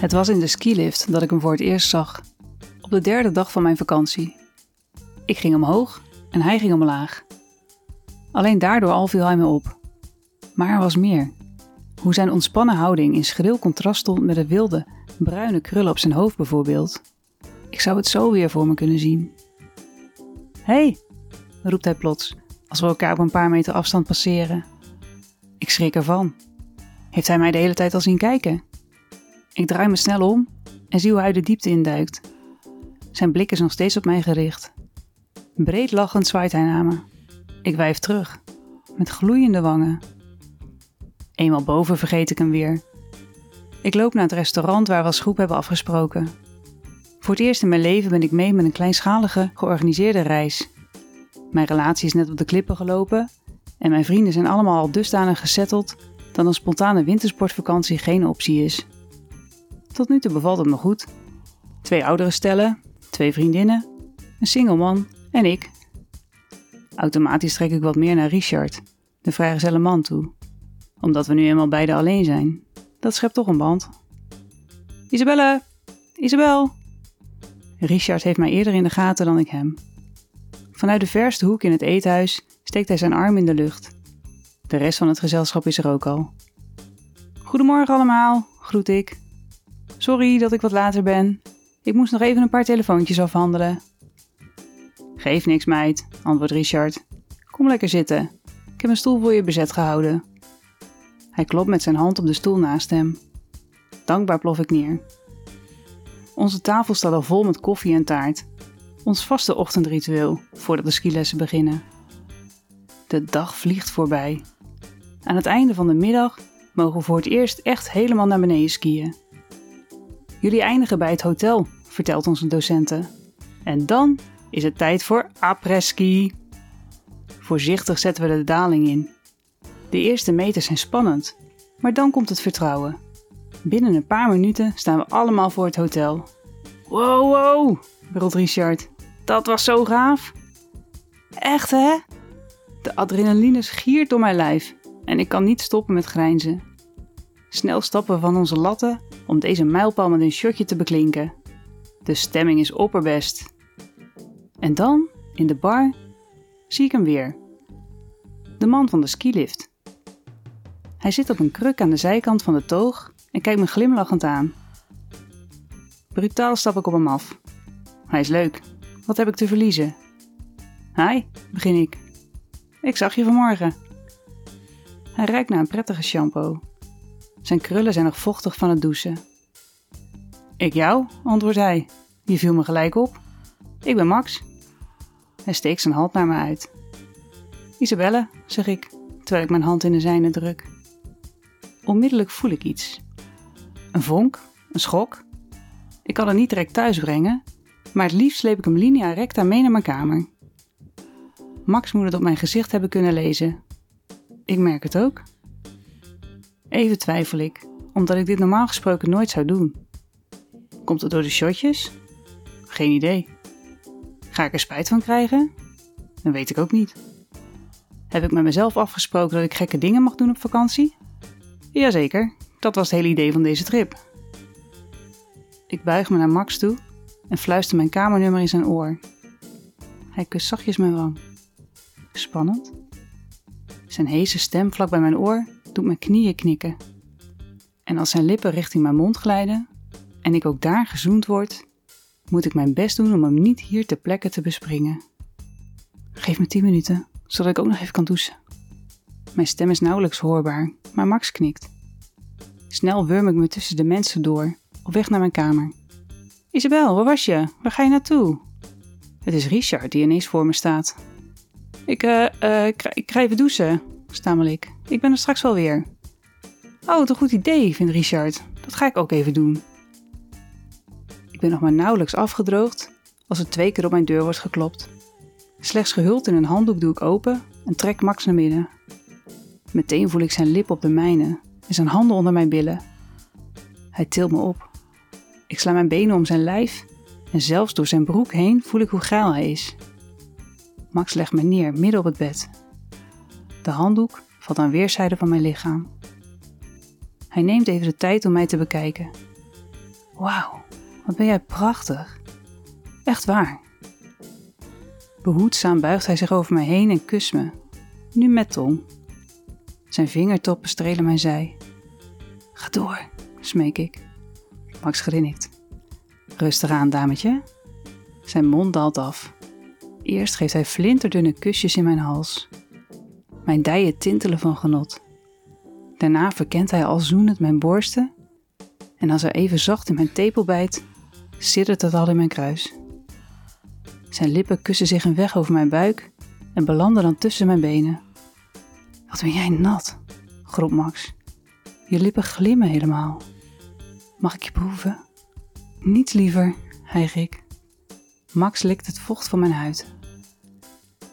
Het was in de skilift dat ik hem voor het eerst zag. Op de derde dag van mijn vakantie. Ik ging omhoog en hij ging omlaag. Alleen daardoor al viel hij me op. Maar er was meer. Hoe zijn ontspannen houding in schril contrast stond met de wilde, bruine krullen op zijn hoofd bijvoorbeeld. Ik zou het zo weer voor me kunnen zien. Hé, hey, roept hij plots, als we elkaar op een paar meter afstand passeren. Ik schrik ervan. Heeft hij mij de hele tijd al zien kijken? Ik draai me snel om en zie hoe hij de diepte induikt. Zijn blik is nog steeds op mij gericht. Breed lachend zwaait hij naar me. Ik wijf terug, met gloeiende wangen. Eenmaal boven vergeet ik hem weer. Ik loop naar het restaurant waar we als groep hebben afgesproken. Voor het eerst in mijn leven ben ik mee met een kleinschalige, georganiseerde reis. Mijn relatie is net op de klippen gelopen en mijn vrienden zijn allemaal al dusdanig gesetteld dat een spontane wintersportvakantie geen optie is. Tot nu toe bevalt het me goed. Twee oudere stellen, twee vriendinnen, een single man en ik. Automatisch trek ik wat meer naar Richard, de vrijgezelle man, toe. Omdat we nu eenmaal beide alleen zijn. Dat schept toch een band. Isabelle! Isabel! Richard heeft mij eerder in de gaten dan ik hem. Vanuit de verste hoek in het eethuis steekt hij zijn arm in de lucht. De rest van het gezelschap is er ook al. Goedemorgen allemaal, groet ik. Sorry dat ik wat later ben. Ik moest nog even een paar telefoontjes afhandelen. Geef niks, meid, antwoordt Richard. Kom lekker zitten. Ik heb een stoel voor je bezet gehouden. Hij klopt met zijn hand op de stoel naast hem. Dankbaar plof ik neer. Onze tafel staat al vol met koffie en taart. Ons vaste ochtendritueel voordat de skilessen beginnen. De dag vliegt voorbij. Aan het einde van de middag mogen we voor het eerst echt helemaal naar beneden skiën. Jullie eindigen bij het hotel, vertelt onze docenten. En dan is het tijd voor après-ski. Voorzichtig zetten we de daling in. De eerste meters zijn spannend, maar dan komt het vertrouwen. Binnen een paar minuten staan we allemaal voor het hotel. Wow, wow, brult Richard. Dat was zo gaaf. Echt hè? De adrenaline giert door mijn lijf en ik kan niet stoppen met grijnzen. Snel stappen we van onze latten om deze mijlpaal met een shotje te beklinken. De stemming is opperbest. En dan, in de bar, zie ik hem weer. De man van de skilift. Hij zit op een kruk aan de zijkant van de toog en kijkt me glimlachend aan. Brutaal stap ik op hem af. Hij is leuk. Wat heb ik te verliezen? Hi, begin ik. Ik zag je vanmorgen. Hij ruikt naar een prettige shampoo. Zijn krullen zijn nog vochtig van het douchen. Ik jou, antwoordt hij. Je viel me gelijk op. Ik ben Max. Hij steekt zijn hand naar me uit. Isabelle, zeg ik, terwijl ik mijn hand in de zijne druk. Onmiddellijk voel ik iets. Een vonk, een schok. Ik kan het niet direct thuis brengen, maar het liefst sleep ik hem linea recta mee naar mijn kamer. Max moet het op mijn gezicht hebben kunnen lezen. Ik merk het ook. Even twijfel ik, omdat ik dit normaal gesproken nooit zou doen. Komt het door de shotjes? Geen idee. Ga ik er spijt van krijgen? Dat weet ik ook niet. Heb ik met mezelf afgesproken dat ik gekke dingen mag doen op vakantie? Jazeker, dat was het hele idee van deze trip. Ik buig me naar Max toe en fluister mijn kamernummer in zijn oor. Hij kust zachtjes mijn wang. Spannend. Zijn heese stem vlak bij mijn oor doet mijn knieën knikken. En als zijn lippen richting mijn mond glijden en ik ook daar gezoend word, moet ik mijn best doen om hem niet hier ter plekke te bespringen. Geef me tien minuten, zodat ik ook nog even kan douchen. Mijn stem is nauwelijks hoorbaar, maar Max knikt. Snel wurm ik me tussen de mensen door, op weg naar mijn kamer. Isabel, waar was je? Waar ga je naartoe? Het is Richard die ineens voor me staat. Ik, eh, ik, ik ga even douchen, stamel ik. Ik ben er straks wel weer. Oh, wat een goed idee, vindt Richard. Dat ga ik ook even doen. Ik ben nog maar nauwelijks afgedroogd als er twee keer op mijn deur wordt geklopt. Slechts gehuld in een handdoek doe ik open en trek Max naar binnen. Meteen voel ik zijn lip op de mijne en zijn handen onder mijn billen. Hij tilt me op. Ik sla mijn benen om zijn lijf en zelfs door zijn broek heen voel ik hoe geil hij is. Max legt me neer midden op het bed. De handdoek valt aan weerszijden van mijn lichaam. Hij neemt even de tijd om mij te bekijken. Wauw, wat ben jij prachtig. Echt waar. Behoedzaam buigt hij zich over mij heen en kust me. Nu met tong. Zijn vingertoppen strelen mijn zij. Ga door, smeek ik. Max grinnikt. Rustig aan, dametje. Zijn mond daalt af. Eerst geeft hij flinterdunne kusjes in mijn hals. Mijn dijen tintelen van genot. Daarna verkent hij al zoenend mijn borsten. En als hij even zacht in mijn tepel bijt, siddert het al in mijn kruis. Zijn lippen kussen zich een weg over mijn buik en belanden dan tussen mijn benen. Wat ben jij nat, gromt Max. Je lippen glimmen helemaal. Mag ik je proeven? Niets liever, hijg ik. Max likt het vocht van mijn huid.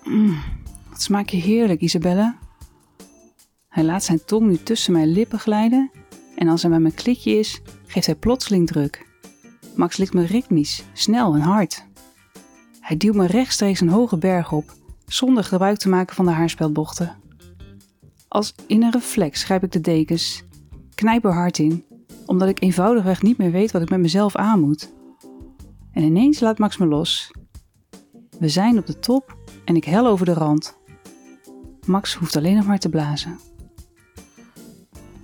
Mm, wat smaak je heerlijk, Isabelle. Hij laat zijn tong nu tussen mijn lippen glijden en als hij bij mijn klikje is, geeft hij plotseling druk. Max likt me ritmisch, snel en hard. Hij duwt me rechtstreeks een hoge berg op, zonder gebruik te maken van de haarspeldbochten. Als in een reflex grijp ik de dekens, knijp er hard in, omdat ik eenvoudigweg niet meer weet wat ik met mezelf aan moet. En ineens laat Max me los. We zijn op de top en ik hel over de rand. Max hoeft alleen nog maar te blazen.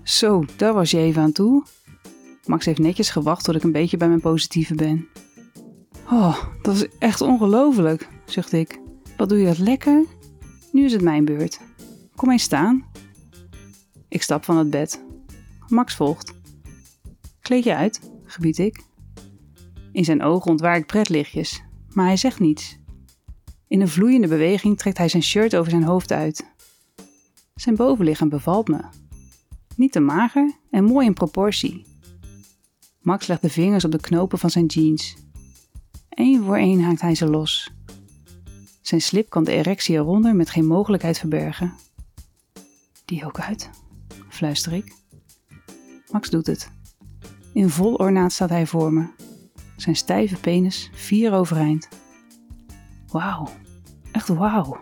Zo, daar was je even aan toe. Max heeft netjes gewacht tot ik een beetje bij mijn positieve ben. Oh, dat is echt ongelooflijk, zucht ik. Wat doe je dat lekker? Nu is het mijn beurt. Kom eens staan. Ik stap van het bed. Max volgt. Kleed je uit, gebied ik. In zijn ogen ontwaar ik pretlichtjes, maar hij zegt niets. In een vloeiende beweging trekt hij zijn shirt over zijn hoofd uit. Zijn bovenlichaam bevalt me. Niet te mager en mooi in proportie. Max legt de vingers op de knopen van zijn jeans. Eén voor één haakt hij ze los. Zijn slip kan de erectie eronder met geen mogelijkheid verbergen. Die ook uit, fluister ik. Max doet het. In vol ornaat staat hij voor me. Zijn stijve penis vier overeind. Wauw, echt wauw,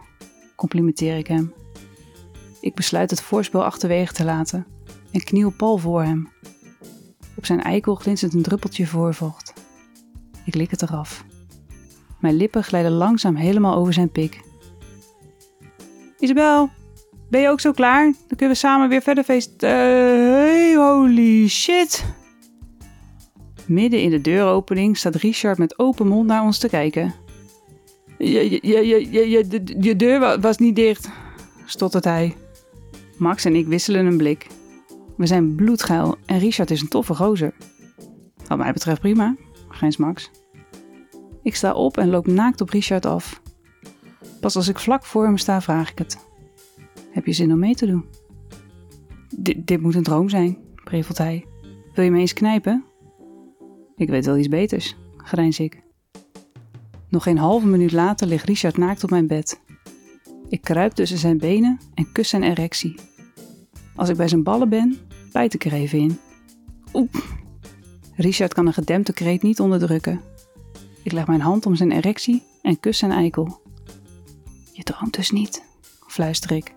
complimenteer ik hem. Ik besluit het voorspel achterwege te laten en kniel pal voor hem. Op zijn eikel glinstert een druppeltje voorvocht. Ik lik het eraf. Mijn lippen glijden langzaam helemaal over zijn pik. Isabel, ben je ook zo klaar? Dan kunnen we samen weer verder feesten. Uh, hey, holy shit! Midden in de deuropening staat Richard met open mond naar ons te kijken. Je, je, je, je, je, je deur was niet dicht, stottert hij. Max en ik wisselen een blik. We zijn bloedgeil en Richard is een toffe gozer. Wat mij betreft prima, grijns Max. Ik sta op en loop naakt op Richard af. Pas als ik vlak voor hem sta, vraag ik het. Heb je zin om mee te doen? Dit moet een droom zijn, prevelt hij. Wil je me eens knijpen? Ik weet wel iets beters, grijns ik. Nog geen halve minuut later ligt Richard naakt op mijn bed. Ik kruip tussen zijn benen en kus zijn erectie. Als ik bij zijn ballen ben, bijt ik er even in. Oep. Richard kan een gedempte kreet niet onderdrukken. Ik leg mijn hand om zijn erectie en kus zijn eikel. Je droomt dus niet, fluister ik.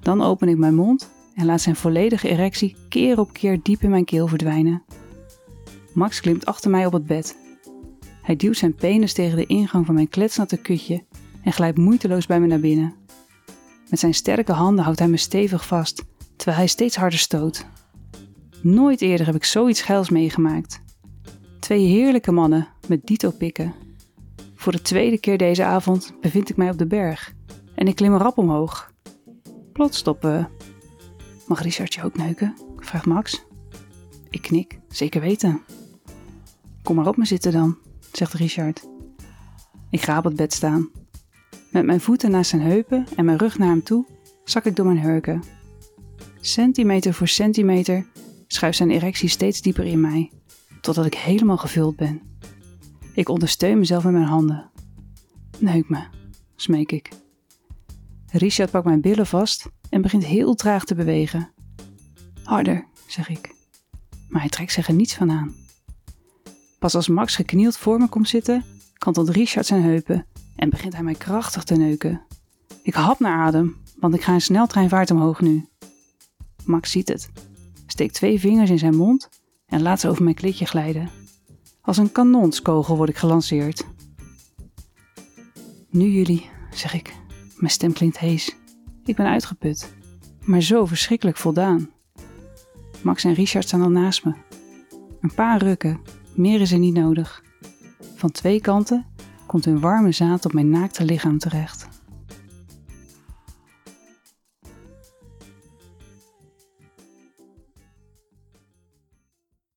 Dan open ik mijn mond en laat zijn volledige erectie keer op keer diep in mijn keel verdwijnen. Max klimt achter mij op het bed. Hij duwt zijn penis tegen de ingang van mijn kletsnatte kutje en glijdt moeiteloos bij me naar binnen. Met zijn sterke handen houdt hij me stevig vast, terwijl hij steeds harder stoot. Nooit eerder heb ik zoiets geils meegemaakt. Twee heerlijke mannen met dito pikken. Voor de tweede keer deze avond bevind ik mij op de berg en ik klim rap omhoog. Plots stoppen. Mag Richard je ook neuken? vraagt Max. Ik knik, zeker weten. Kom maar op me zitten dan, zegt Richard. Ik ga op het bed staan. Met mijn voeten naast zijn heupen en mijn rug naar hem toe zak ik door mijn hurken. Centimeter voor centimeter schuift zijn erectie steeds dieper in mij, totdat ik helemaal gevuld ben. Ik ondersteun mezelf met mijn handen. Neuk me, smeek ik. Richard pakt mijn billen vast en begint heel traag te bewegen. Harder, zeg ik. Maar hij trekt zich er niets van aan. Pas als Max geknield voor me komt zitten, kantelt Richard zijn heupen en begint hij mij krachtig te neuken. Ik hap naar adem, want ik ga een sneltreinvaart omhoog nu. Max ziet het, steekt twee vingers in zijn mond en laat ze over mijn klitje glijden. Als een kanonskogel word ik gelanceerd. Nu jullie, zeg ik. Mijn stem klinkt hees. Ik ben uitgeput, maar zo verschrikkelijk voldaan. Max en Richard staan al naast me. Een paar rukken, meer is er niet nodig. Van twee kanten komt hun warme zaad op mijn naakte lichaam terecht.